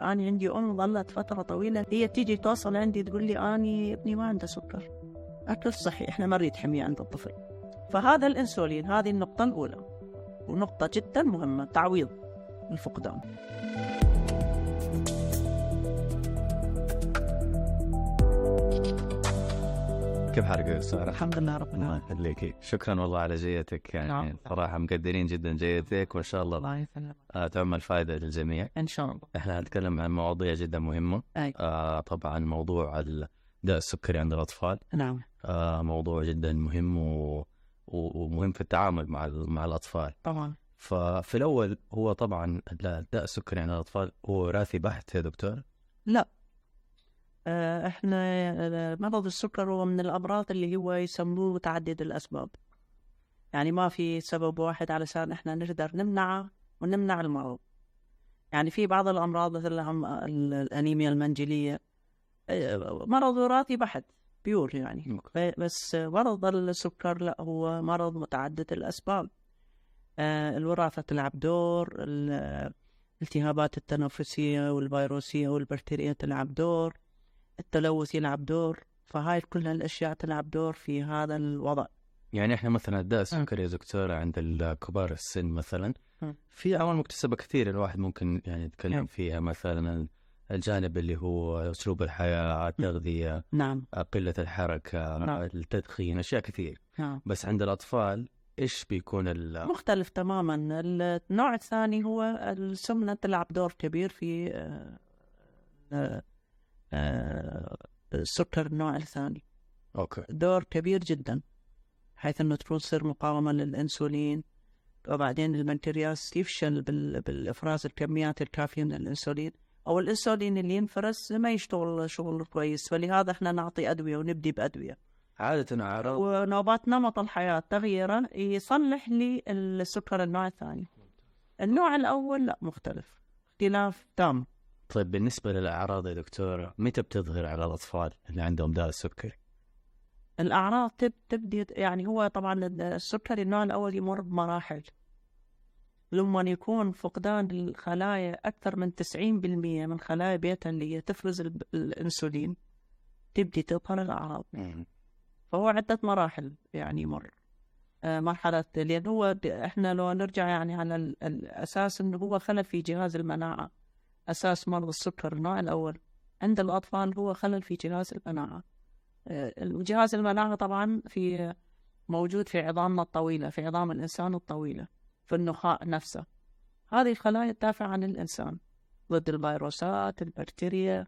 أنا عندي أم ظلت فترة طويلة. هي تيجي توصل عندي تقول لي أني ابني ما عنده سكر. أكل صحي إحنا مريض حمية عند الطفل. فهذا الأنسولين هذه النقطة الأولى. ونقطة جدا مهمة تعويض الفقدان. كيف حالك يا أستاذ؟ الحمد لله رب الله العالمين. يخليك. شكرا والله على جيتك يعني. نعم. صراحة مقدرين جدا جيتك وإن شاء الله الله يسلمك. آه، تعمل فائده للجميع. إن شاء الله. إحنا هنتكلم عن مواضيع جدا مهمة. أي. آه طبعا موضوع داء السكري عند الأطفال. نعم. آه موضوع جدا مهم و... و- ومهم في التعامل مع مع الأطفال. طبعا. ففي الأول هو طبعا داء السكري عند الأطفال هو وراثي بحت يا دكتور؟ لا. إحنا آه، مرض السكر هو من الأمراض اللي هو يسموه متعدد الأسباب. يعني ما في سبب واحد علشان إحنا نقدر نمنعه ونمنع المرض. يعني في بعض الأمراض مثل الأنيميا المنجلية آه، مرض وراثي بحت pure يعني. بس مرض السكر لا هو مرض متعدد الأسباب. آه، الوراثة تلعب دور ال- الالتهابات التنفسية والفيروسية والبكتيريا تلعب دور. التلوث يلعب دور فهاي كل هالأشياء تلعب دور في هذا الوضع. يعني إحنا مثلا داء السكري يا دكتور عند الكبار السن مثلا مم. في عوامل مكتسبة كثير الواحد ممكن يعني يتكلم نعم. فيها مثلا الجانب اللي هو أسلوب الحياة التغذية نعم. قلة الحركة نعم. التدخين أشياء كثير. نعم. بس عند الأطفال إيش بيكون ال مختلف تماما. النوع الثاني هو السمنة تلعب دور كبير في آه، آه، آه، السكر النوع الثاني. أوكي. دور كبير جدا حيث انه تصير مقاومة للإنسولين. وبعدين البنكرياس يفشل بال- بالإفراز الكميات الكافية من الإنسولين. أو الإنسولين اللي ينفرز ما يشتغل شغل كويس. فلهذا إحنا نعطي أدوية ونبدي بأدوية. عادة أعراض. ونوبات نمط الحياة تغييره يصلح لي السكر النوع الثاني. النوع الأول لا مختلف. اختلاف تام. طيب بالنسبة للأعراض يا دكتور متى بتظهر على الأطفال اللي عندهم داء السكري؟ الأعراض تب تبدي يعني هو طبعا السكري النوع الأول يمر بمراحل. لما يكون فقدان الخلايا أكثر من 90% من خلايا بيتا اللي هي تفرز الأنسولين تبدي تظهر الأعراض. فهو عدة مراحل يعني يمر. آه، مرحلة لأن هو إحنا لو نرجع يعني على ال- الأساس إنه هو خلل في جهاز المناعة. أساس مرض السكر النوع الأول. عند الأطفال هو خلل في جهاز المناعة. آه، جهاز المناعة طبعا في موجود في عظامنا الطويلة في عظام الإنسان الطويلة في النخاع نفسه. هذه الخلايا تدافع عن الإنسان ضد الفيروسات البكتيريا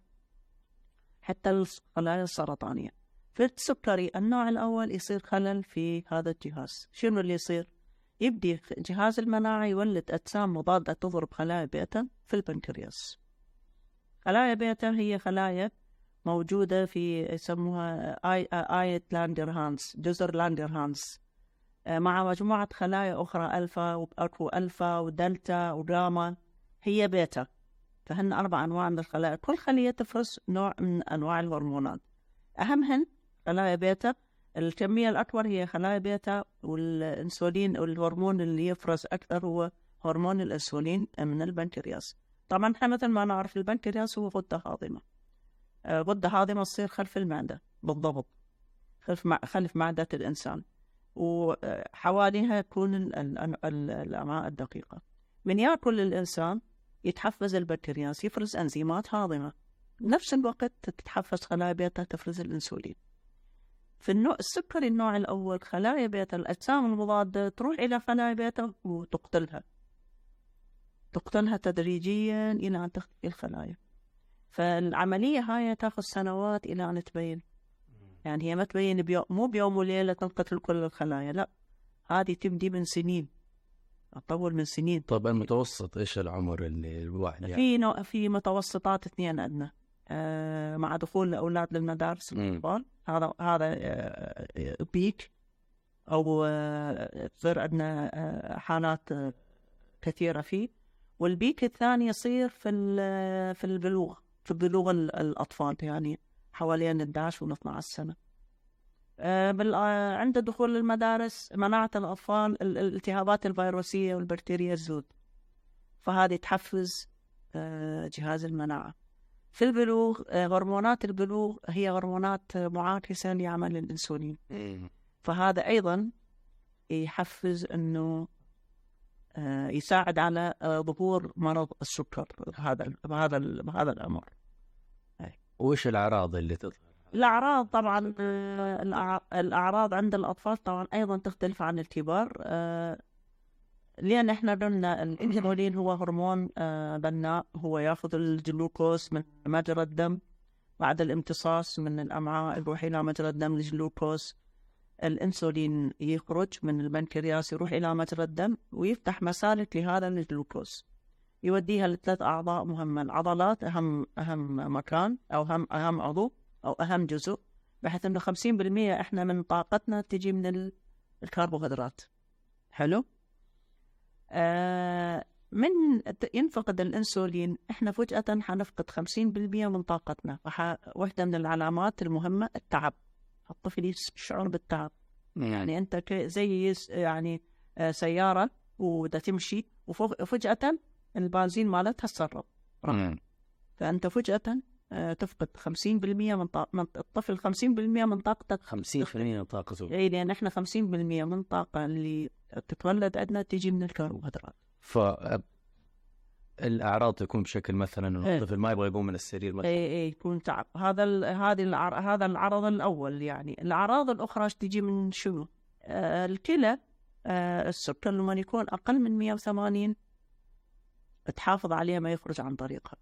حتى الخلايا السرطانية. في السكري النوع الأول يصير خلل في هذا الجهاز. شنو اللي يصير؟ يبدي جهاز المناعة يولد أجسام مضادة تضرب خلايا بيتا في البنكرياس. خلايا بيتا هي خلايا موجودة في يسموها islets لانجرهانس جزر لانجرهانس آه، مع مجموعة خلايا أخرى ألفا وأكو ألفا ودلتا وجاما هي بيتا. فهن أربع أنواع من الخلايا. كل خلية تفرز نوع من أنواع الهرمونات. أهمهن خلايا بيتا الكمية الأكبر هي خلايا بيتا والإنسولين والهرمون اللي يفرز أكثر هو هرمون الإنسولين من البنكرياس طبعا إحنا مثل ما نعرف البنكرياس هو غدة هاضمة. آه، غدة هاضمة تصير خلف المعدة. بالضبط. خلف خلف معدة الإنسان. وحواليها ال- الأمعاء الدقيقة. من يأكل الإنسان يتحفز البنكرياس يفرز أنزيمات هاضمة. بنفس الوقت تتحفز خلايا بيتا تفرز الأنسولين. في النوع السكري النوع الأول خلايا بيتا الأجسام المضادة تروح إلى خلايا بيتا وتقتلها. تقتلها تدريجيا إلى أن تختفي الخلايا. فالعملية هاي تاخذ سنوات إلى أن تبين. يعني هي ما تبين بيوم مو بيوم وليلة تنقتل كل الخلايا لا. هذه تبدي من سنين. تطول من سنين. طيب المتوسط إيش العمر اللي الواحد يعني؟ في نوع في متوسطات اثنين آه مع دخول الأولاد للمدارس مم. الأطفال هذا هذا آه آه، بيك أو آه، تصير عندنا آه، حالات آه، كثيرة فيه. وال peak الثاني يصير في في البلوغ في بلوغ ال- الأطفال يعني حوالين 11 و 12 سنة آه، بال- آه، عند دخول المدارس مناعة الأطفال ال- الالتهابات الفيروسية والبكتيريا تزود فهذه تحفز آه، جهاز المناعة. في البلوغ آه، هرمونات البلوغ هي هرمونات معاكسة لعمل الأنسولين. فهذا أيضا يحفز أنه آه، يساعد على آه، ظهور مرض السكر بهذا بهذا بهذا الأمر. وش الأعراض اللي تظهر؟ الأعراض طبعا الأعراض عند الأطفال طبعا أيضا تختلف عن الكبار لأن إحنا قلنا الإنسولين هو هرمون آه، بناء هو يأخذ الجلوكوز من مجرى الدم بعد الامتصاص من الأمعاء يروح إلى مجرى الدم الجلوكوز الأنسولين يخرج من البنكرياس يروح إلى مجرى الدم ويفتح مسالك لهذا الجلوكوز. يوديها لثلاث أعضاء مهمة. العضلات أهم أهم مكان أو أهم أهم عضو أو أهم جزء بحيث إنه 50% إحنا من طاقتنا تجي من ال- الكربوهيدرات. حلو؟ من الت- ينفقد الأنسولين. إحنا فجأة حنفقد 50% من طاقتنا. فح... واحدة من العلامات المهمة التعب. الطفل يشعر بالتعب. يعني أنت زي يعني آه، سيارة وبدها تمشي وفجأة البنزين مالتها تسرب. مم. فأنت فجأة آه، تفقد 50% من, طاق... من الطفل 50% من طاقتك. 50% من طاقته. اي لأن إحنا 50% من الطاقه اللي تتولد عندنا تجي من الكربوهيدرات ف الأعراض تكون بشكل مثلا إنه إيه. الطفل ما يبغى يقوم من السرير مثلا. اي اي يكون تعب. هذا ال... هذه العر... هذا العرض الأول يعني. الأعراض الأخرى تجي من شنو؟ آه الكلى آه السكر لما يكون أقل من 180 تحافظ عليه ما يخرج عن طريقها.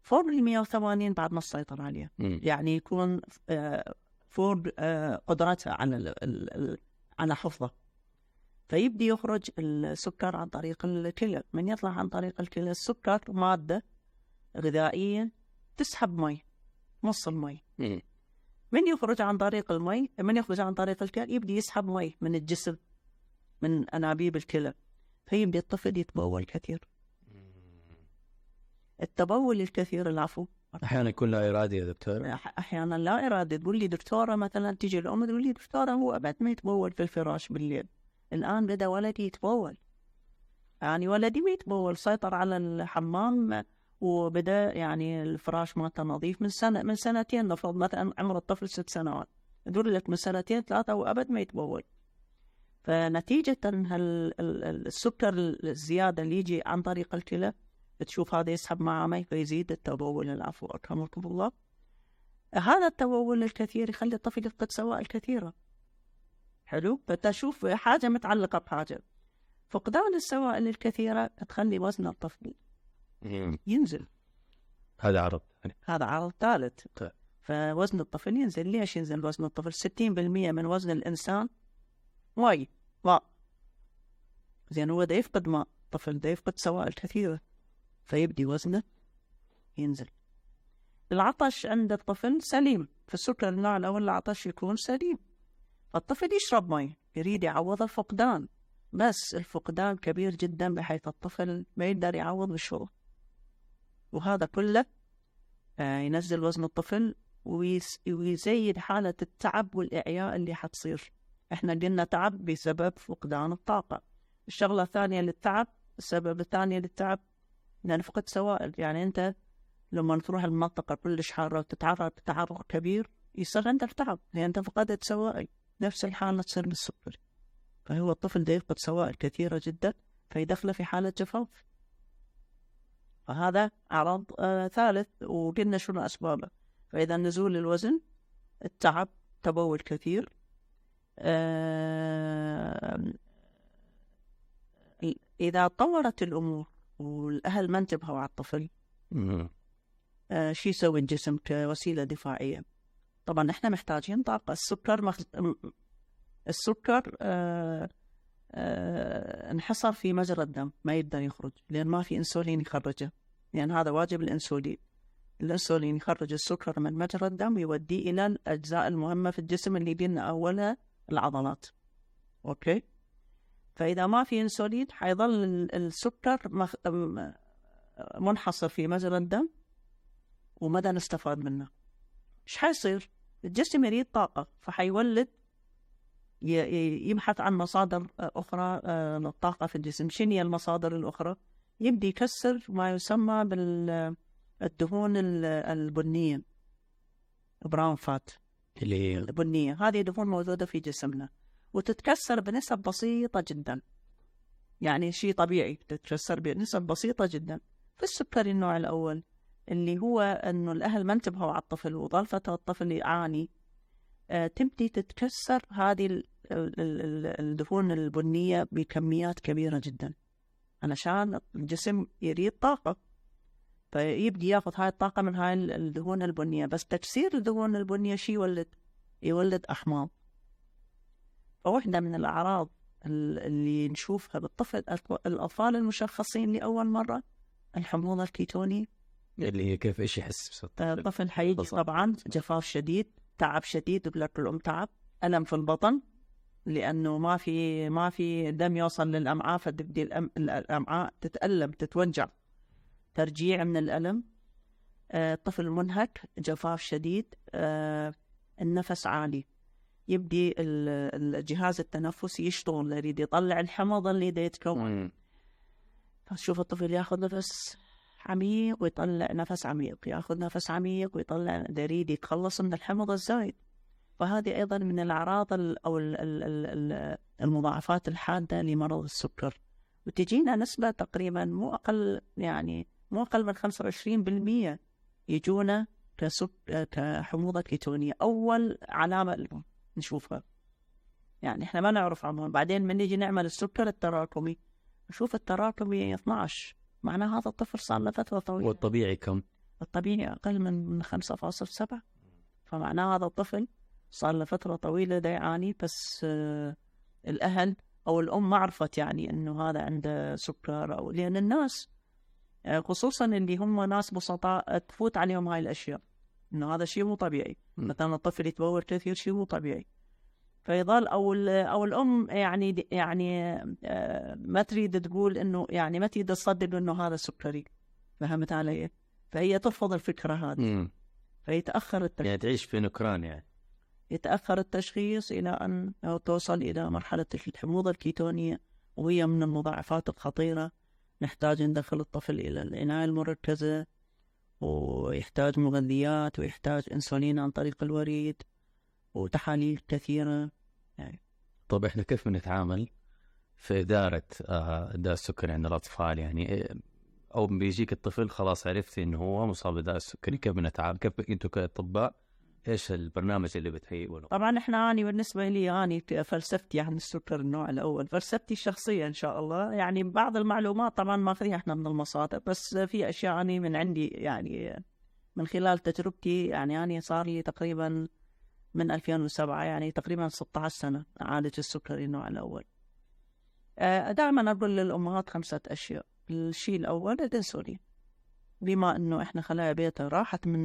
فوق ال 180 بعد ما تسيطر عليه. مم. يعني يكون آه فوق آه قدرتها على ال... ال... ال... على حفظه. فيبدي يخرج السكر عن طريق الكلى. من يطلع عن طريق الكلى السكر مادة غذائية تسحب مي نص المي. من يخرج عن طريق المي؟ من يخرج عن طريق الكلى؟ يبدي يسحب مي من الجسم من أنابيب الكلى. فيبدي الطفل يتبول كثير. التبول الكثير العفو. أحيانا يكون لا ارادي يا دكتور. أحيانا لا إرادة. تقول لي دكتورة مثلا تيجي الأم تقول لي دكتورة هو أبد ما يتبول في الفراش بالليل. الآن بدأ ولدي يتبول. يعني ولدي ما يتبول سيطر على الحمام وبدأ يعني الفراش مالته نظيف من سنة من سنتين نفرض مثلا عمر الطفل ست سنوات. لك من سنتين ثلاثة وأبد ما يتبول. فنتيجة السكر الزيادة اللي يجي عن طريق الكلى تشوف هذا يسحب معه مي فيزيد التبول. العفو أكرمكم الله. هذا التبول الكثير يخلي الطفل يفقد سوائل كثيرة. حلو؟ فتشوف حاجة متعلقة بحاجة. فقدان السوائل الكثيرة تخلي وزن الطفل. ينزل. هذا عرض. هذا عرض ثالث. طيب. فوزن الطفل ينزل. ليش ينزل وزن الطفل؟ 60% من وزن الإنسان. ماء ماء زين هو ده يفقد ماء الطفل ده يفقد سوائل كثيرة. فيبدي وزنه ينزل. العطش عند الطفل سليم. في السكر النوع الأول العطش يكون سليم. فالطفل يشرب مي يريد يعوض الفقدان. بس الفقدان كبير جدا بحيث الطفل ما يقدر يعوض بالشرب وهذا كله آه، ينزل وزن الطفل ويزيد حالة التعب والإعياء اللي حتصير. إحنا قلنا تعب بسبب فقدان الطاقة. الشغلة الثانية للتعب السبب الثاني للتعب لأن فقد سوائل. يعني أنت لما تروح المنطقة كلش حارة وتتعرض تعرض كبير يصير عندك تعب لأن أنت فقدت سوائل. نفس الحالة تصير بالسكري فهو الطفل ده يفقد سوائل كثيرة جدا فيدخله في حالة جفاف. فهذا عرض آه ثالث وقلنا شنو أسبابه. فإذا نزول الوزن التعب تبول كثير. آه إذا طورت الأمور والأهل ما انتبهوا على الطفل. آه شو يسوي الجسم كوسيلة دفاعية؟ طبعا إحنا محتاجين طاقة. السكر مخ... السكر آه آه انحصر في مجرى الدم ما يقدر يخرج لأن ما في أنسولين يخرجه. لأن هذا واجب الأنسولين. الأنسولين يخرج السكر من مجرى الدم ويوديه إلى الأجزاء المهمة في الجسم اللي بينا أولها العضلات. أوكي؟ فإذا ما في أنسولين حيظل ال- السكر مخ... منحصر في مجرى الدم ومدى نستفاد منه؟ إيش حيصير؟ الجسم يريد طاقة فحيولد يبحث عن مصادر أخرى آه، للطاقة في الجسم. شنو هي المصادر الأخرى؟ يبدي يكسر ما يسمى بالدهون البنية براون فات اللي البنية هذه دهون موجودة في جسمنا وتتكسر بنسب بسيطة جدا. يعني شيء طبيعي تتكسر بنسب بسيطة جدا. في السكري النوع الأول اللي هو أنه الأهل ما انتبهوا على الطفل وظل فترة الطفل يعاني. آه، تبدي تتكسر هذه ال- ال- ال- الدهون البنية بكميات كبيرة جدا علشان الجسم يريد طاقة. فيبدي ياخذ هاي الطاقة من هاي ال- الدهون البنية بس تكسير الدهون البنية شي يولد؟ يولد أحماض. فواحدة من الأعراض ال- اللي نشوفها بالطفل الأطفال المشخصين لأول مرة الحموضة الكيتونية. اللي هي كيف إيش يحس الطفل؟ الطفل حيجي. طبعا جفاف شديد تعب شديد بلك الأم تعب ألم في البطن لأنه ما في ما في دم يوصل للأمعاء فتبدي الأم- الأمعاء تتألم تتوجع ترجيع من الألم آه، الطفل منهك جفاف شديد آه، النفس عالي يبدي ال- الجهاز التنفسي يشتغل يريد يطلع الحمض اللي يتكون مم. تشوف الطفل ياخذ نفس عميق ويطلع نفس عميق ياخذ نفس عميق ويطلع دا يريد يتخلص من الحمض الزايد. فهذه أيضا من الأعراض ال- أو ال- ال- ال- ال- المضاعفات الحادة لمرض السكر. وتجينا نسبة تقريبا مو أقل يعني مو أقل من 25% يجونا كحموضة كيتونية. أول علامة نشوفها. يعني إحنا ما نعرف عنهم بعدين من نيجي نعمل السكر التراكمي؟ نشوف التراكمي 12 معناه هذا الطفل صار له فترة طويلة. والطبيعي كم؟ الطبيعي أقل من من 5.7 فمعناه هذا الطفل صار له فترة طويلة دا يعاني بس آه، الأهل أو الأم ما عرفت يعني إنه هذا عنده سكر أو لأن الناس آه، خصوصا اللي هم ناس بسطاء تفوت عليهم هاي الأشياء. إنه هذا شيء مو طبيعي. مثلا الطفل يتبول كثير شيء مو طبيعي. فيظل أو أو الأم يعني يعني آه، ما تريد تقول إنه يعني ما تريد تصدق إنه هذا سكري. فهمت علي؟ فهي ترفض الفكرة هذه. مم. فيتاخر التشخيص يعني تعيش في نكران يعني. يتأخر التشخيص إلى أن أو توصل إلى مرحلة الحموضة الكيتونية وهي من المضاعفات الخطيرة. نحتاج ندخل الطفل إلى العناية المركزة ويحتاج مغذيات ويحتاج إنسولين عن طريق الوريد. وتحاليل كثيرة. طيب إحنا كيف بنتعامل في إدارة آه، داء السكري عند الأطفال؟ يعني إيه- أو بيجيك الطفل خلاص عرفتي إنه هو مصاب بداء السكري كيف بنتعامل؟ كيف أنتوا كأطباء إيش البرنامج اللي بتهيئونه؟ طبعا إحنا اني بالنسبة لي اني فلسفتي عن السكر النوع الأول فلسفتي الشخصيه إن شاء الله. يعني بعض المعلومات طبعا ماخذيها إحنا من المصادر بس في أشياء اني من عندي يعني من خلال تجربتي يعني اني صار لي تقريبا من 2007 يعني تقريبا 16 سنة اعالج السكري النوع الأول. دائما أقول للأمهات خمسة أشياء. الشيء الأول الإنسولين. بما إنه إحنا خلايا بيتا راحت من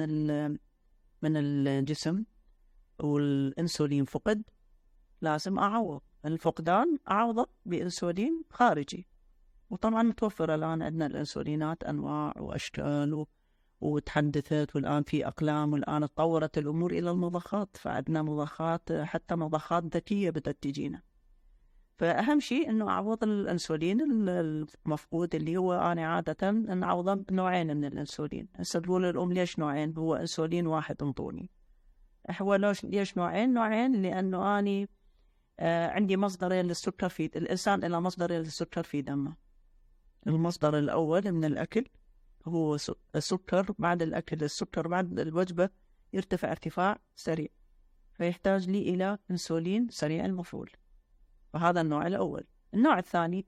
من الجسم والإنسولين فقد لازم أعوض. الفقدان اعوضه بإنسولين خارجي. وطبعا متوفر الآن عندنا الإنسولينات أنواع وأشكال و... وتحدثت والآن في أقلام والآن تطورت الأمور إلى المضخات فعندنا مضخات حتى مضخات ذكية بدأت تجينا. فأهم شيء إنه اعوض الأنسولين ال- المفقود اللي هو أنا عادة نعوضه بنوعين من الأنسولين. هسه تقول الأم ليش نوعين؟ هو أنسولين واحد انطوني. هو ليش نوعين؟ نوعين لأنه أني آه عندي مصدرين للسكر في الإنسان إلى مصدرين للسكر في دمه. المصدر الأول من الأكل هو السكر بعد الأكل السكر بعد الوجبة يرتفع ارتفاع سريع فيحتاج لي إلى أنسولين سريع المفعول. وهذا النوع الأول. النوع الثاني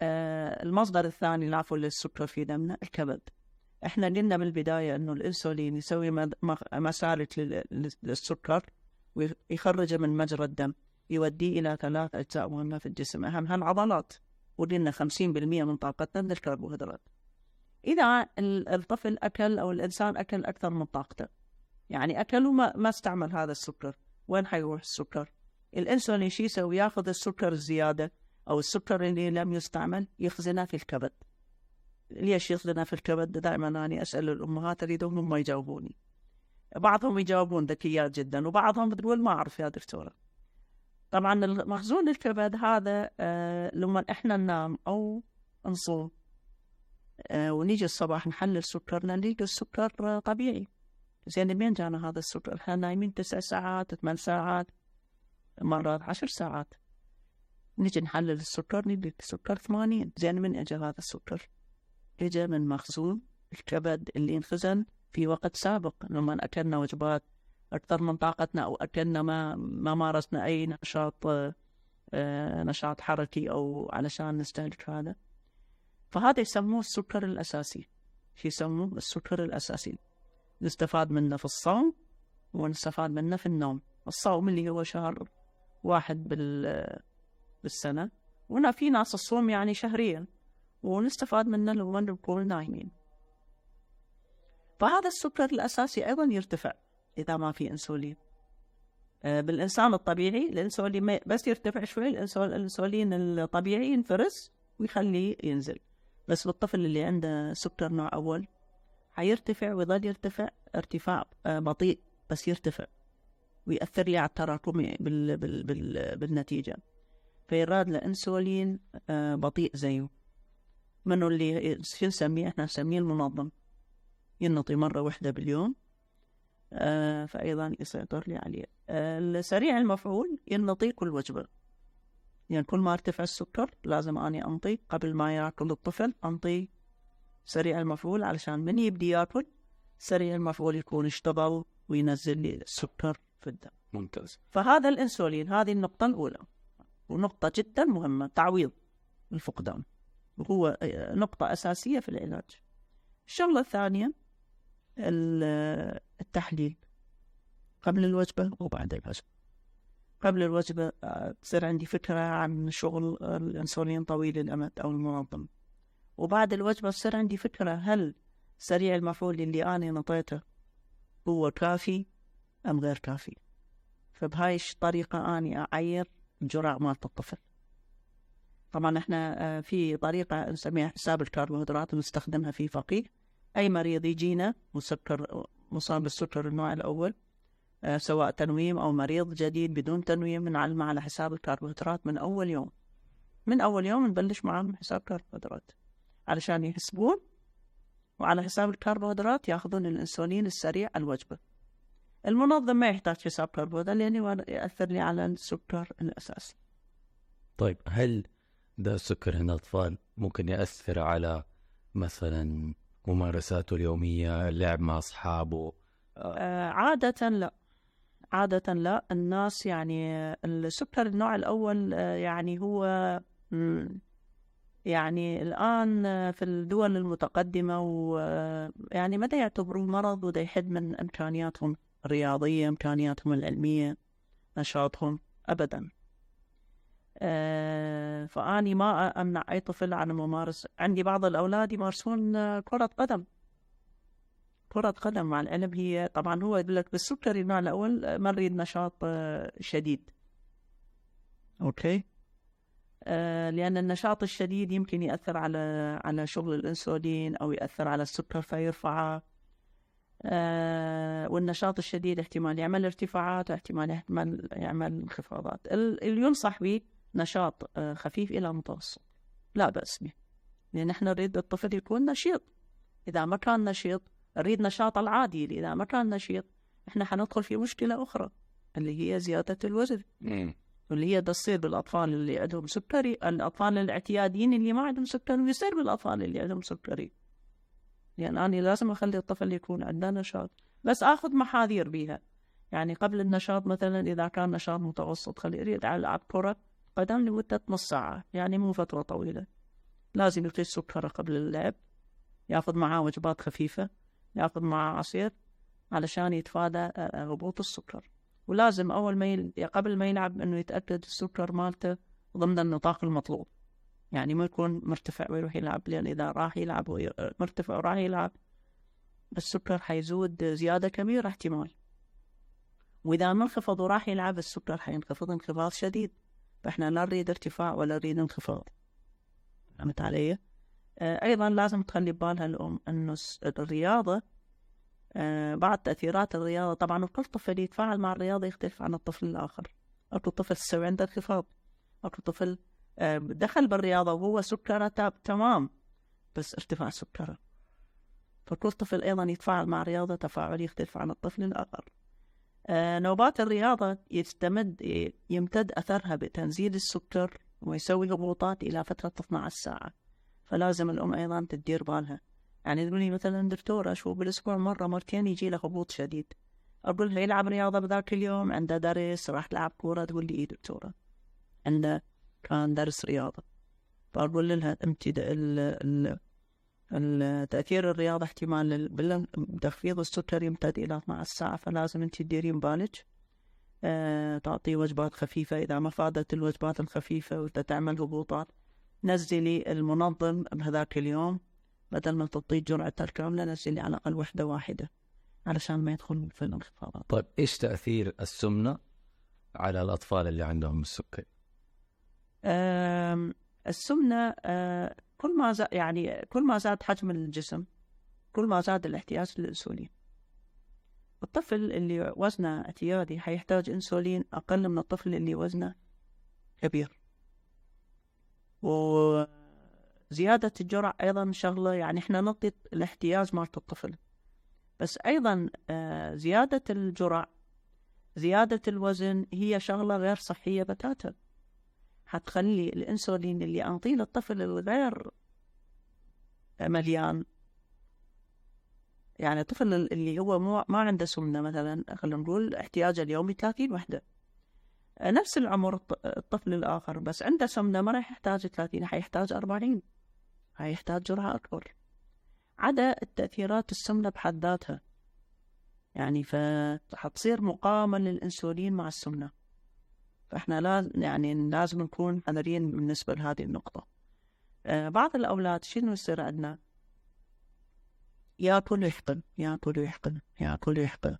آه المصدر الثاني العفو للسكر في دمنا الكبد. إحنا قلنا بالبداية إنه الإنسولين يسوي مسالك لل- لل- للسكر ويخرجه من مجرى الدم يوديه إلى ثلاث أجزاء مهمة في الجسم. اهمها العضلات وقلنا 50% من طاقتنا من الكربوهيدرات ال- الطفل أكل أو الإنسان أكل أكثر من طاقته. يعني اكل وما ما استعمل هذا السكر. وين حيروح السكر؟ الانسولين شو يسوي؟ يأخذ السكر الزيادة أو السكر اللي لم يستعمل يخزنه في الكبد. ليش يخزنها في الكبد؟ دائما أنا أسأل الأمهات أريدهم هم يجاوبوني. بعضهم يجاوبون ذكيات جدا وبعضهم بتقول ما أعرف يا دكتورة. طبعا مخزون الكبد هذا آه لما إحنا ننام أو نصوم ونيجي الصباح نحلل سكرنا نلقى السكر آه، طبيعي. زين منين جانا هذا السكر؟ إحنا نايمين تسع ساعات ثمان ساعات مرات عشر ساعات. نجي نحلل السكر نلقى السكر ثمانين. زين من اجى هذا السكر؟ اجى من مخزون الكبد اللي انخزن في وقت سابق. لما أكلنا وجبات أكثر من طاقتنا أو أكلنا ما ما مارسنا أي نشاط آه، نشاط حركي أو علشان نستهلك هذا. فهذا يسموه السكر الأساسي. شو يسموه السكر الأساسي. نستفاد منه في الصوم ونستفاد منه في النوم. الصوم اللي هو شهر واحد بال بالسنة. وهنا في ناس الصوم يعني شهريا. ونستفاد منه لما نكون نايمين. فهذا السكر الأساسي أيضا يرتفع إذا ما في أنسولين. آه، بالإنسان الطبيعي الأنسولين بس يرتفع شوي. الأنسولين الطبيعي ينفرز ويخليه ينزل. بس بالطفل اللي عنده سكر نوع أول حيرتفع ويظل يرتفع ارتفاع آه، بطيء بس يرتفع ويأثر لي على التراكمي بال بال بال بالنتيجة. فيراد إنسولين آه، بطيء زيه. منه اللي شو نسميه؟ إحنا نسميه المنظم. ينطي مرة واحدة باليوم آه فأيضا يسيطر لي عليه. السريع المفعول ينطي كل وجبة. يعني كل ما أرتفع السكر لازم أني أنطي قبل ما يأكل الطفل أنطي سريع المفعول علشان من يبدي يأكل سريع المفعول يكون اشتغل وينزل لي السكر في الدم. ممتاز. فهذا الإنسولين هذه النقطة الأولى. ونقطة جدا مهمة تعويض الفقدان. وهو نقطة أساسية في العلاج. الشغلة الثانية التحليل. قبل الوجبة وبعد الوجبة. قبل الوجبة آه، تصير عندي فكرة عن شغل الأنسولين طويل الأمد أو المنظم. وبعد الوجبة تصير عندي فكرة هل سريع المفعول اللي أنا نطيته هو كافي أم غير كافي؟ فبهاي الطريقة أني أعير الجرعة مالت الطفل. طبعا إحنا آه، في طريقة نسميها حساب الكربوهيدرات ونستخدمها في فقيه. أي مريض يجينا مسكر مصاب بالسكر النوع الأول سواء تنويم أو مريض جديد بدون تنويم نعلمه على حساب الكربوهيدرات من أول يوم. من أول يوم نبلش معاهم حساب كربوهيدرات علشان يحسبون وعلى حساب الكربوهيدرات ياخذون الإنسولين السريع الوجبة. المنظم ما يحتاج حساب كربوهيدرات لأنه ياثر لي على السكر الاساسي طيب هل ده السكر عند الاطفال ممكن يأثر على مثلا ممارساته اليومية اللعب مع أصحابه؟ آه عادة لا. عادة لا الناس يعني السكر النوع الأول آه، يعني هو يعني الآن في الدول المتقدمة ويعني متى يعتبروه مرض وده يحد من إمكانياتهم الرياضية إمكانياتهم العلمية نشاطهم؟ أبدا. آه، فأني ما أمنع أي طفل عن الممارسة عندي بعض الأولاد يمارسون كرة قدم. كرة قدم مع العلم هي طبعا هو يقول لك بالسكري النوع الأول ما نريد نشاط آه، شديد. أوكي. آه، لأن النشاط الشديد يمكن يأثر على على شغل الأنسولين أو يأثر على السكر فيرفعه آه، والنشاط الشديد احتمال يعمل ارتفاعات واحتمال يعمل يعمل انخفاضات. اللي ينصح به نشاط خفيف إلى متوسط. لا بأس به. لأن إحنا نريد الطفل يكون نشيط. إذا ما كان نشيط نريد نشاط العادي إذا ما كان نشيط. إحنا حندخل في مشكلة أخرى اللي هي زيادة الوزن. واللي هي تصير بالأطفال اللي عندهم سكري الأطفال الاعتياديين اللي ما عندهم سكري ويصير بالأطفال اللي عندهم سكري. يعني أنا لازم أخلي الطفل يكون عنده نشاط. بس آخذ محاذير بيها. يعني قبل النشاط مثلا إذا كان نشاط متوسط خليه يريد يلعب كرة قدم لمدة نص ساعة يعني مو فترة طويلة. لازم يقيس سكره قبل اللعب ياخذ معاه وجبات خفيفة. ياخذ معاه عصير علشان يتفادى هبوط السكر ولازم أول ما. قبل ما يلعب إنه يتأكد السكر مالته ضمن النطاق المطلوب يعني ما يكون مرتفع ويروح يلعب لأن إذا راح يلعب وي... مرتفع وراح يلعب السكر حيزود زيادة كبيرة احتمال وإذا ما انخفض وراح يلعب السكر حينخفض انخفاض شديد فإحنا لا نريد ارتفاع ولا نريد انخفاض فهمت علي؟ آه، أيضا لازم تخلي ببالها الأم أنه الرياضة آه، بعض تأثيرات الرياضة. طبعا كل طفل يتفاعل مع الرياضة يختلف عن الطفل الآخر. أكو طفل تسوي عنده انخفاض أكو طفل آه، دخل بالرياضة وهو سكره تمام بس ارتفاع سكره. فكل طفل أيضا يتفاعل مع رياضة تفاعل يختلف عن الطفل الآخر. نوبات الرياضة يستمد يمتد أثرها بتنزيل السكر ويسوي هبوطات إلى فترة 12 ساعة. فلازم الأم أيضا تدير بالها. يعني تقولي مثلا دكتورة شو بالأسبوع مرة مرتين يجي له هبوط شديد. أقول يلعب رياضة بذاك اليوم عنده درس راح تلعب كورة تقول لي إيه دكتورة؟ عنده كان درس رياضة. فأقول لها أنت التأثير الرياضة احتمال تخفيض السكر يمتد إلى 12 ساعة فلازم أنت تديرين بالك. أه تعطي وجبات خفيفة. إذا ما فادت الوجبات الخفيفة وتتعمل هبوطات نزلي المنظم بهذاك اليوم بدل ما تعطيه جرعته الكاملة نزلي على الأقل وحدة واحدة علشان ما يدخل في الانخفاضات. طيب إيش تأثير السمنة على الأطفال اللي عندهم السكري؟ السمنة أه كل ما زاد يعني كل ما زاد حجم الجسم كل ما زاد الاحتياج للأنسولين. الطفل اللي وزنه اعتيادي حيحتاج أنسولين أقل من الطفل اللي وزنه كبير. وزيادة الجرع أيضا شغلة يعني إحنا نعطي الاحتياج مالت الطفل. بس أيضا آه، زيادة الجرع زيادة الوزن هي شغلة غير صحية بتاتا. حتخلي الإنسولين اللي انطيه للطفل الغير مليان. يعني الطفل اللي هو مو ما عنده سمنة مثلا خلينا نقول احتياجه اليومي 30 وحدة. نفس العمر الطفل الآخر بس عنده سمنة ما راح يحتاج 30 حيحتاج 40 حيحتاج جرعة أكبر عدا التأثيرات السمنة بحد ذاتها. يعني فحتصير مقاومة للإنسولين مع السمنة. فإحنا لازم يعني لازم نكون حذرين بالنسبة لهذه النقطة. آه بعض الأولاد شنو يصير عندنا؟ يأكل ويحقن يأكل ويحقن يأكل ويحقن.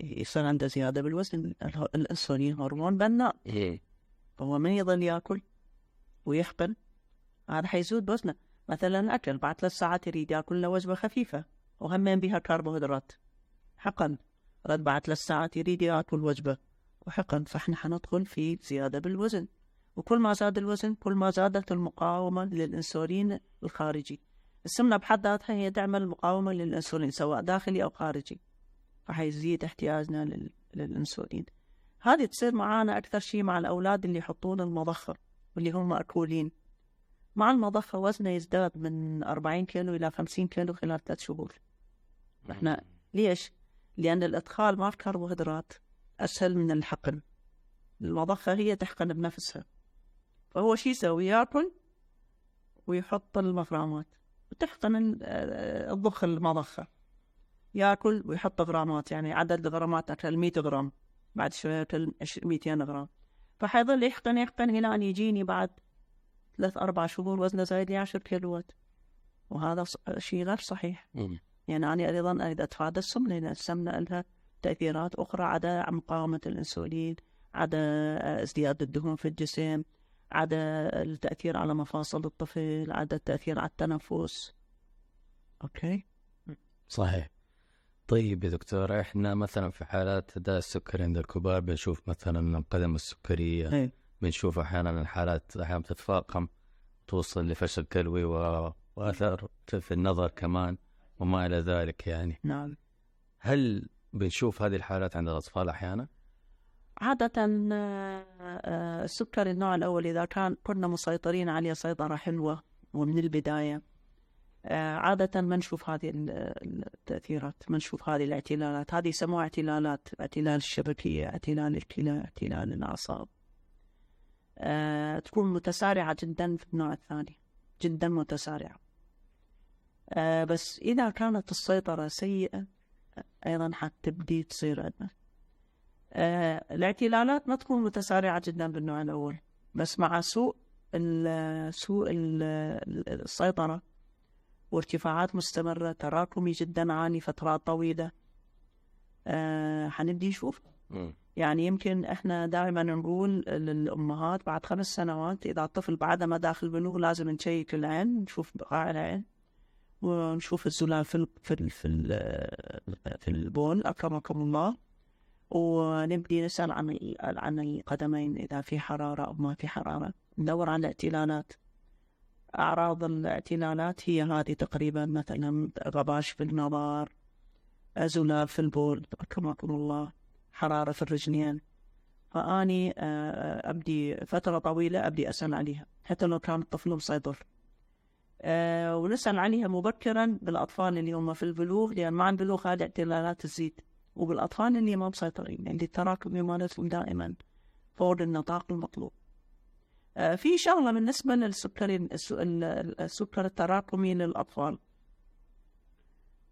يصير عنده زيادة بالوزن الأنسولين هرمون بناء إيه. فهو من يظل يأكل ويحقن هذا حيزود وزنه مثلا أكل بعد ثلاث ساعات يريد يأكل له وجبة خفيفة وهمين بها كربوهيدرات حقن. رد بعد ثلاث ساعات يريد يأكل وجبة وحقن. فإحنا حندخل في زيادة بالوزن. وكل ما زاد الوزن كل ما زادت المقاومة للإنسولين الخارجي. السمنة بحد ذاتها هي تعمل مقاومة للإنسولين سواء داخلي أو خارجي. فحيزيد احتياجنا لل... للإنسولين. هذه تصير معانا أكثر شيء مع الأولاد اللي يحطون المضخة واللي هم مأكولين مع المضخة وزنه يزداد من 40 كيلو إلى 50 كيلو خلال ثلاث شهور. إحنا ليش؟ لأن الإدخال ما في كربوهيدرات أسهل من الحقن. المضخة هي تحقن بنفسها. فهو شي يسوي؟ يأكل ويحط المغرامات وتحقن الضخ المضخة. ياكل ويحط غرامات يعني عدد الغرامات أكل 100 غرام بعد شوية أكل 200 غرام. فحيظل يحقن يحقن إلى أن يجيني بعد ثلاث أربع شهور وزنه زايد لي 10 كيلوات. وهذا شيء غير صحيح. يعني أنا أيضا أريد أتفادى السمنة لأن السمنة لها تأثيرات أخرى عدا مقاومة الأنسولين عدا ازدياد الدهون في الجسم عدا التأثير على مفاصل الطفل عدا التأثير على التنفس. Okay. صحيح. طيب يا دكتور إحنا مثلا في حالات داء السكري عند الكبار بنشوف مثلا القدم السكرية هي. بنشوف أحيانا الحالات أحيانا تتفاقم توصل لفشل كلوي و... وأثر في النظر كمان وما إلى ذلك يعني نعم هل بنشوف هذه الحالات عند الأطفال أحيانا؟ عادة آه، السكر النوع الأول إذا كان كنا مسيطرين عليه سيطرة حلوة ومن البداية آه، عادة ما نشوف هذه التأثيرات ما نشوف هذه الاعتلالات. هذه يسموها اعتلالات اعتلال الشبكية اعتلال الكلى اعتلال الأعصاب. أه تكون متسارعة جدا في النوع الثاني جدا متسارعة. أه بس إذا كانت السيطرة سيئة أيضا حتبدي تصير آه الاعتلالات ما تكون متسارعة جدا بالنوع الأول بس مع سوء سوء ال السيطرة وارتفاعات مستمرة تراكمي جدا عالي فترات طويلة. آه حنبدي نشوف. يعني يمكن إحنا دائما نقول للأمهات بعد خمس سنوات إذا الطفل بعد ما داخل بلوغ لازم نشيك العين نشوف بقاع العين ونشوف الزلال في في في, في البول أكرمكم الله. ونبدي نسأل عن عن القدمين إذا في حرارة أو ما في حرارة. ندور على اعتلالات أعراض الاعتلالات هي هذه تقريبا مثلا غباش في النظر زلال في البول أكرمكم الله حرارة في الرجلين. فأني آه، أبدي فترة طويلة أبدي أسأل عليها حتى لو كان الطفل مسيطر. آه، ونسأل عليها مبكرا بالأطفال اللي هم في البلوغ لأن مع البلوغ هذه اعتلالات تزيد. وبالأطفال اللي ما مسيطرين اللي التراكم مالتهم دائما. فوق النطاق المطلوب. آه، في شغلة بالنسبة للسكري السكر التراكمي للأطفال.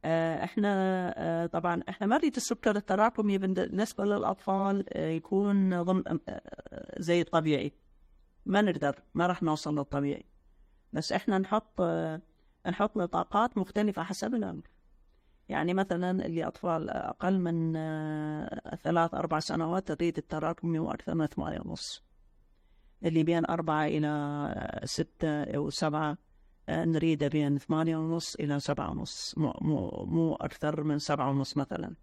آه، إحنا طبعا إحنا مريض السكر التراكمي بالنسبة للأطفال يكون ضمن زي الطبيعي ما نقدر ما راح نوصل للطبيعي. بس إحنا نحط نحط نطاقات مختلفة حسب العمر يعني مثلا اللي أطفال أقل من آه، ثلاث أربع سنوات تريد التراكمي وأكثر من ثمانية ونص. اللي بين أربعة إلى ستة أو سبعة آه، نريده بين ثمانية ونص إلى سبعة ونص مو, مو, مو أكثر من سبعة ونص مثلا.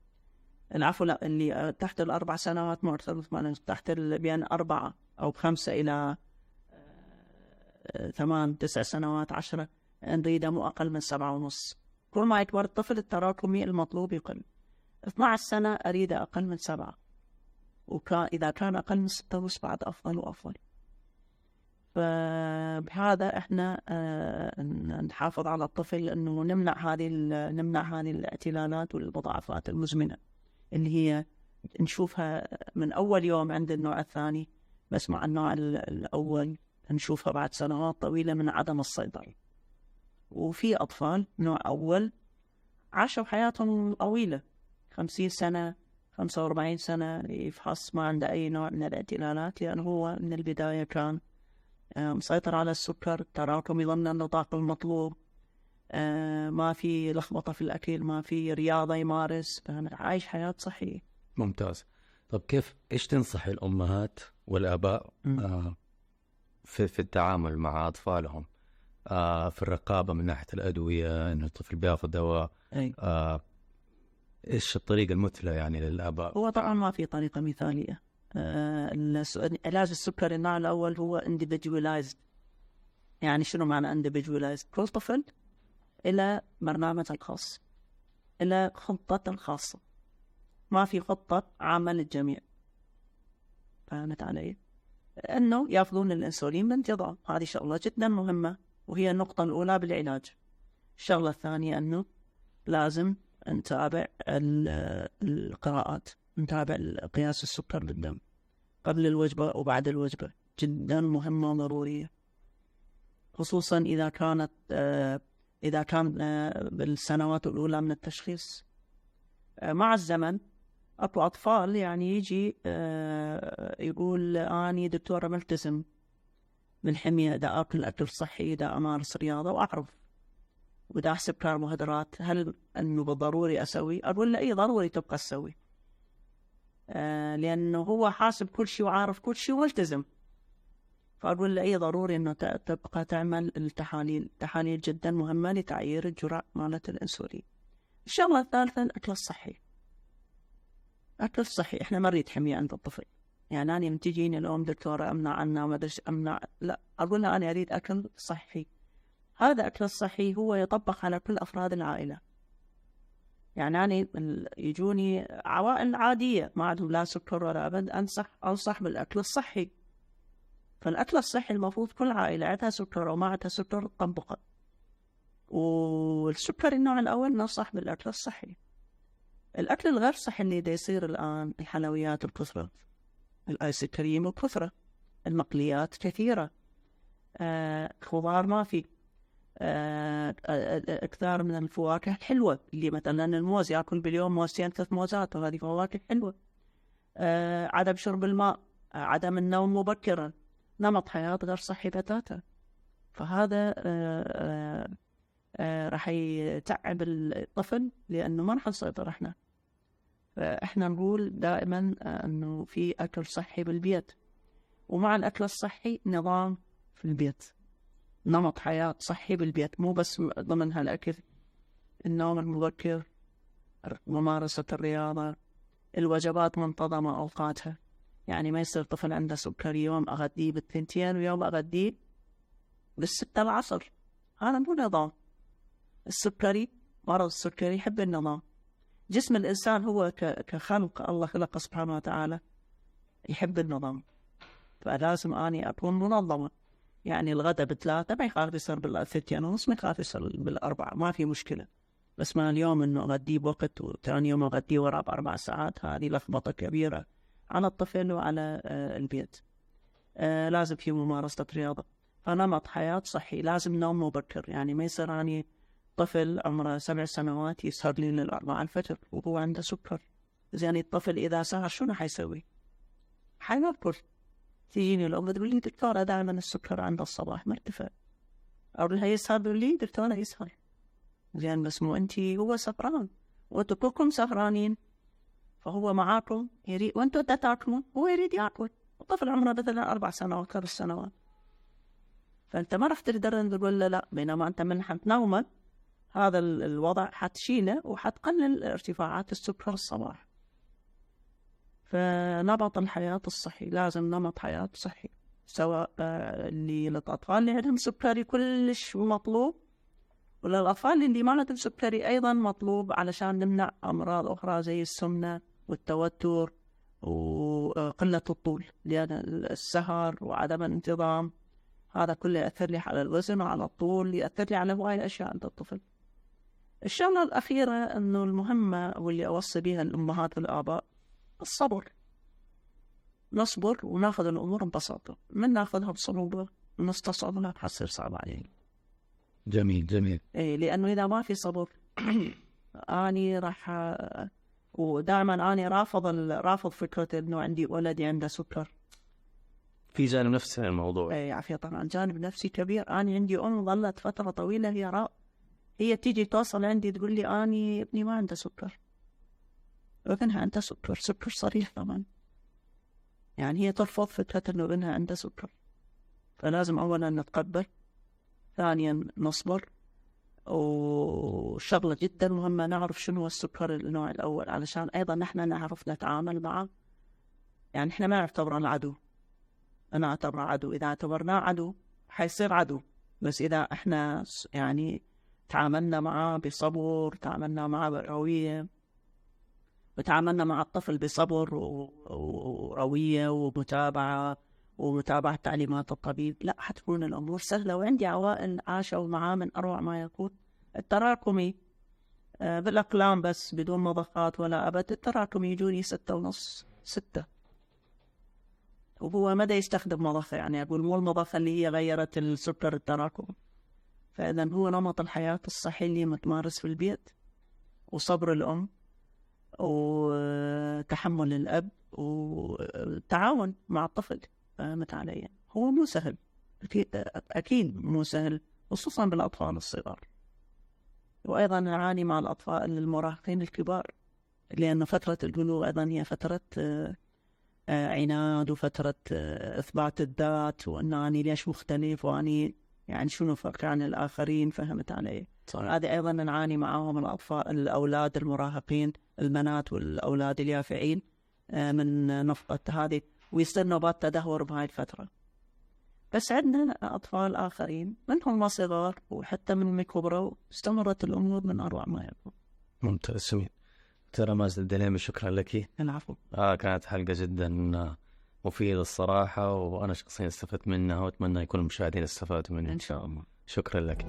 العفو لا اللي آه، تحت الأربع سنوات مو أكثر من ثمانية تحت بين أربعة أو خمسة إلى ثمان تسع سنوات عشرة نريده مو أقل من سبعة ونص. كل ما يكبر الطفل التراكمي المطلوب يقل. 12 سنة أريد أقل من سبعة. وكان إذا كان أقل من ستة ونص بعد أفضل وأفضل. فبهذا إحنا آه، نحافظ على الطفل إنه نمنع هذه نمنع هذه الاعتلالات والمضاعفات المزمنة اللي هي نشوفها من أول يوم عند النوع الثاني بس مع النوع الأول نشوفها بعد سنوات طويلة من عدم السيطرة. وفي أطفال نوع أول عاشوا حياتهم خمسين سنة خمسة وأربعين سنة يفحص ما عنده أي نوع من الاعتلالات لأنه هو من البداية كان مسيطر على السكر تراكمي ضمن النطاق المطلوب. آه، ما في لخبطة في الأكل ما في رياضة يمارس. عايش حياة صحية. ممتاز. طب كيف إيش تنصح الأمهات والآباء آه في, في التعامل مع أطفالهم؟ آه في الرقابة من ناحية الأدوية انه الطفل بياخذ دواء. آه إيش الطريقة المثلى يعني للآباء؟ هو طبعا ما في طريقة مثالية. آه علاج السكري النوع الأول هو individualized. يعني شنو معنى individualized؟ كل طفل إلى برنامجه الخاص إلى خطته الخاصة ما في خطة عامة للجميع. فهمت علي؟ أنه يأخذون الأنسولين بانتظام هذه شغلة جدا مهمة وهي النقطة الأولى بالعلاج. الشغلة الثانية أنه لازم نتابع القراءات نتابع قياس السكر بالدم. قبل الوجبة وبعد الوجبة. جدا مهمة وضرورية. خصوصا إذا كانت آه، إذا كان آه، بالسنوات الأولى من التشخيص. آه، مع الزمن أكو أطفال يعني يجي يقول اني دكتوره ملتزم بالحمية دا آكل أكل صحي دا أمارس رياضة وأعرف ودا أحسب كربوهيدرات هل إنه بالضروري أسوي؟ أقول له إي ضروري تبقى تسوي. آه لأنه هو حاسب كل شيء وعارف كل شيء وملتزم فأقول له اي ضروري إنه تبقى تعمل التحاليل التحاليل جدا مهمة لتعيير الجرعه مالت الإنسولين. الشغله الثالثه الاكل الصحي. أكل صحي إحنا ما نريد حمية عند الطفل. يعني أنا تجيني الأم دكتورة أمنع عنها وما أدري أمنع لا أقول لها أنا أريد أكل صحي. هذا الأكل الصحي هو يطبق على كل أفراد العائلة. يعني أنا يجوني عوائل عادية ما عندهم لا سكر ولا أبد أنصح أنصح بالأكل الصحي. فالأكل الصحي المفروض كل عائلة عندها سكر أو ما عندها سكر تطبقه والسكر النوع الأول ننصح بالأكل الصحي. الأكل الغير صحي اللي دا يصير الآن الحلويات بكثرة الآيس كريم بكثرة المقليات كثيرة. آه خضار ما في. آه أكثر من الفواكه الحلوة. اللي مثلا الموز يأكل باليوم موزتين ثلاث موزات وهذه فواكه حلوة. آه عدم شرب الماء آه عدم النوم مبكرا. نمط حياة غير صحي بتاتا. فهذا آه آه آه راح يتعب الطفل لأنه ما راح نسيطر إحنا. فإحنا نقول دائما آه، أنه في أكل صحي بالبيت. ومع الأكل الصحي نظام في البيت. نمط حياة صحي بالبيت مو بس ضمن هالأكل النوم المبكر ممارسة الرياضة الوجبات منتظمة أوقاتها. يعني ما يصير طفل عنده سكري يوم أغديه بالثنتين ويوم أغديه بالستة العصر. هذا مو نظام. السكري مرض السكري يحب النظام. جسم الإنسان هو كخلق الله خلقه سبحانه وتعالى يحب النظام. فلازم أني أكون منظمة. يعني الغداء بثلاثة ما يخاف يصير بالثلاثة ونص ما يخاف يصير بالأربعة ما في مشكلة. بس ما اليوم إنه أغديه بوقت وثاني يوم أغديه وراه بأربع ساعات هذه لخبطة كبيرة على الطفل وعلى آه، البيت. آه، لازم في ممارسة رياضة. فنمط حياة صحي لازم نوم مبكر. يعني ما يصير أني طفل عمره سبع سنوات يسهر لي للأربعة الفجر وهو عنده سكر. زين الطفل إذا سهر شنو حيسوي؟ حياكل تجيني الأم تقول لي دكتورة دائما السكر عند الصباح. مرتفع أقول لها يسهر؟ تقول لي دكتورة يسهر. زين بس مو أنت هو سكران وأنتوا كلكم سهرانين فهو معاكم يريد وأنتوا تاكلون هو يريد يأكل. الطفل عمره مثلا أربع سنوات خمس سنوات. فأنت ما راح تقدر تقول له لا بينما أنت من نومك هذا الوضع حتشيله وحتقلل ارتفاعات السكر الصباح. فنمط الحياة الصحي لازم نمط حياة صحي سواء اللي للأطفال اللي عندهم سكري كلش مطلوب وللأطفال اللي ما عندهم سكري أيضا مطلوب علشان نمنع أمراض أخرى زي السمنة والتوتر وقلة الطول لأن السهر وعدم الانتظام هذا كله يأثر لي على الوزن وعلى الطول يأثر لي على هواي أشياء عند الطفل. الشغلة الأخيرة أنه المهمة واللي أوصي بها الأمهات والآباء الصبر. نصبر وناخذ الأمور ببساطة. من ناخذها بصعوبة ونستصعبها حتصير صعبة علينا جميل جميل. إيه لأنه إذا ما في صبر أني راح ودائما أنا رافض رافض فكرة إنه عندي ولدي عنده سكر. في جانب نفسي الموضوع. اي عافية طبعا جانب نفسي كبير. أنا عندي أم ظلت فترة طويلة هي را... هي تيجي توصل عندي تقول لي أني ابني ما عنده سكر. ابنها عنده سكر سكر صريح طبعا. يعني هي ترفض فكرة إنه ابنها عنده سكر. فلازم أولا نتقبل ثانيا نصبر. وشغلة جدا مهمة نعرف شنو هو السكر النوع الأول علشان أيضا نحن نعرف نتعامل معه. يعني إحنا ما نعتبره العدو. أنا أعتبره عدو. إذا اعتبرناه عدو حيصير عدو. بس إذا إحنا يعني تعاملنا معه بصبر تعاملنا معه بروية وتعاملنا مع الطفل بصبر وروية ومتابعة ومتابعة تعليمات الطبيب. لا حتكون الأمور سهلة. وعندي عوائل عاشوا معاه من أروع ما يكون. التراكمي آه، بالأقلام بس بدون مضخات ولا أبد. التراكمي يجوني ستة ونص ستة. وهو مدى يستخدم مضخة يعني أقول مو المضخة اللي هي غيرت السكر التراكم فإذا هو نمط الحياة الصحي اللي متمارس في البيت. وصبر الأم. وتحمل الأب والتعاون مع الطفل فهمت علي؟ هو مو سهل. أكيد مو سهل خصوصا بالأطفال الصغار. وأيضا نعاني مع الأطفال المراهقين الكبار لأن فترة البلوغ أيضا هي فترة آه، عناد وفترة آه، إثبات الذات وأن أني ليش مختلف وأني يعني شنو فرق عن الآخرين فهمت علي؟ صحيح. هذه أيضا نعاني معاهم الأطفال الأولاد المراهقين البنات والأولاد اليافعين من نفقة هذه ويصير نوبات تدهور بهاي الفترة. بس عندنا أطفال آخرين منهم ما صغار وحتى من كبروا استمرت الأمور من أروع ما يكون. ممتاز سمين ترى مازن الدليمي شكرا لك. العفو. آه كانت حلقة جدا مفيدة الصراحة وأنا شخصيا استفدت منها وأتمنى يكون المشاهدين استفادوا منها. إن شاء الله. شكرا لك.